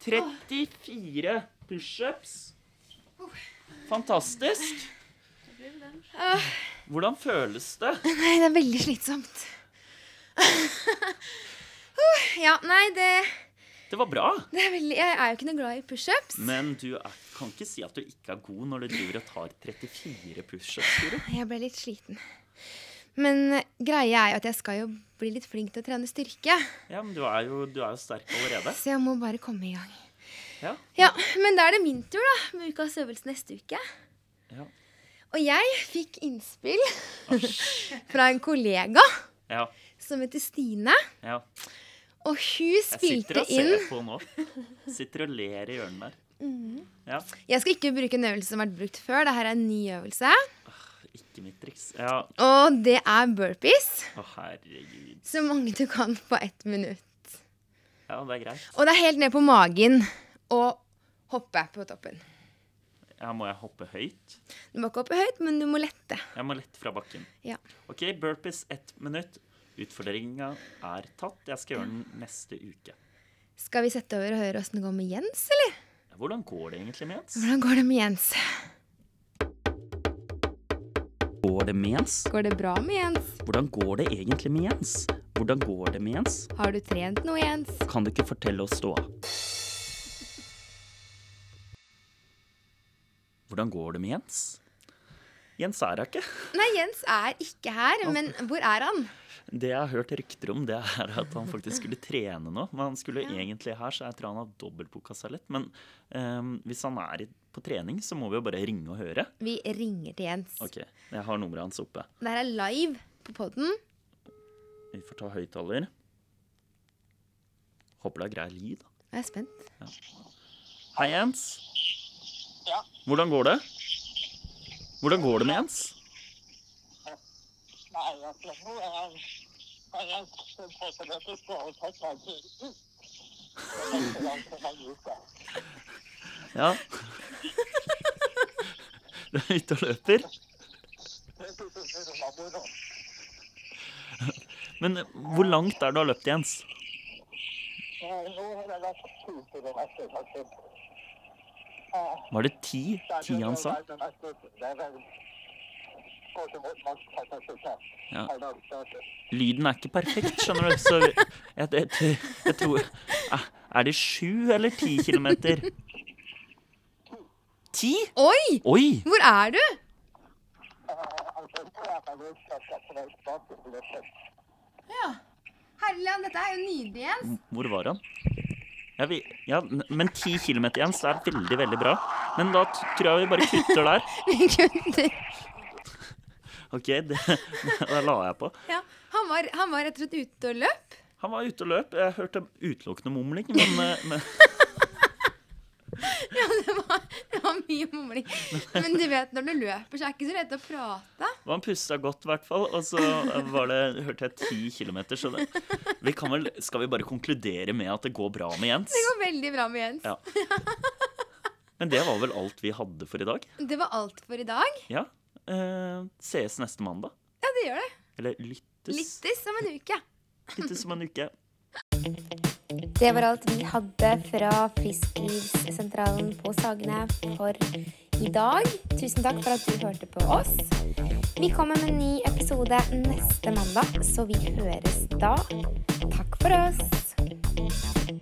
34 pushups. Fantastisk. Hvordan føles det? Nei, det er veldig slitsomt. Uh, ja, nei, det, Det var bra. det er veldig Jeg er jo ikke noe glad i pushups. Men du er, kan ikke si at du ikke er god når du driver og tar 34 pushups. Jeg ble litt sliten. Men eh, greia er jo at jeg skal jo bli litt flink til å trene styrke. Ja, men du er jo, du er jo sterk allerede. Så jeg må bare komme i gang. Ja. Ja, Men da er det min tur, da. Med ukas øvelse neste uke. Ja. Og jeg fikk innspill fra en kollega Ja. Som heter Stine. ja. Og hun Jeg sitter spilte og inn ser på nå. Sitter og ler i hjørnet der. Ja. Jeg skal ikke bruke en øvelse som har vært brukt før. Dette er en ny øvelse. Ikke mitt triks. Ja. Og det er burpees. Å, herregud. Så mange du kan på ett minutt. Ja, det er greit. Og det er helt ned på magen og hoppe på toppen. Ja, må jeg hoppe høyt? Du må ikke hoppe høyt, men du må lette. Jeg må lette fra bakken. Ja. OK, burpees ett minutt. Utfordringa er tatt. Jeg skal gjøre den neste uke. Skal vi sette over og høre åssen det går med Jens, eller? Hvordan går det egentlig med Jens? Hvordan går det med Jens? Går det med Jens? Går det bra med Jens? Hvordan går det egentlig med Jens? Hvordan går det med Jens? Har du trent noe, Jens? Kan du ikke fortelle oss ståa? Hvordan går det med Jens? Jens er her ikke. Nei, Jens er ikke her, men hvor er han? Det jeg har hørt rykter om, det er at han faktisk skulle trene nå. Men han skulle egentlig her, så jeg tror han har dobbeltboka seg litt. Men um, hvis han er på trening, så må vi jo bare ringe og høre. Vi ringer til Jens. OK, jeg har nummeret hans oppe. Det her er live på poden. Vi får ta høyttaler. Håper det er grei lyd. Jeg er spent. Hei, Jens. Ja. Hvordan går det? Hvordan går det med Jens? Nei, akkurat nå er jeg på jeg påstått at jeg skal ta tak i. Ja. Du er ute og løper. Er. Men hvor langt er det du har løpt, Jens? Var det ti? Ti han sa? Ja. Lyden er ikke perfekt, skjønner du. Så jeg, jeg, jeg, jeg tror eh, Er det sju eller ti kilometer? Ti? Oi! Oi! Hvor er du? Ja. Herligland, dette er jo nydelig, Jens. Hvor var han? Ja, vi, ja, men ti kilometer, Jens, det er veldig, veldig bra. Men da tror jeg vi bare kutter der. Vi kutter. OK, det, det la jeg på. Ja, han, var, han var rett og slett ute og løp. Han var ute og løp. Jeg hørte utelukkende mumling, men, eh, men Ja, det var, det var mye mumling. Men du vet, når du løper, så er det ikke så lett å prate. Han pusta godt, i hvert fall. Og så var det, hørte jeg ti kilometer. Så det, vi kan vel, skal vi bare konkludere med at det går bra med Jens? Det går veldig bra med Jens. Ja. Men det var vel alt vi hadde for i dag? Det var alt for i dag. Ja. Eh, sees neste mandag. Ja, det gjør det. Eller lyttes. Lyttes om en uke. Lyttes om en uke. Det var alt vi hadde fra Frisklivssentralen på Sagene for i dag. Tusen takk for at du hørte på oss. Vi kommer med en ny episode neste mandag, så vi høres da. Takk for oss.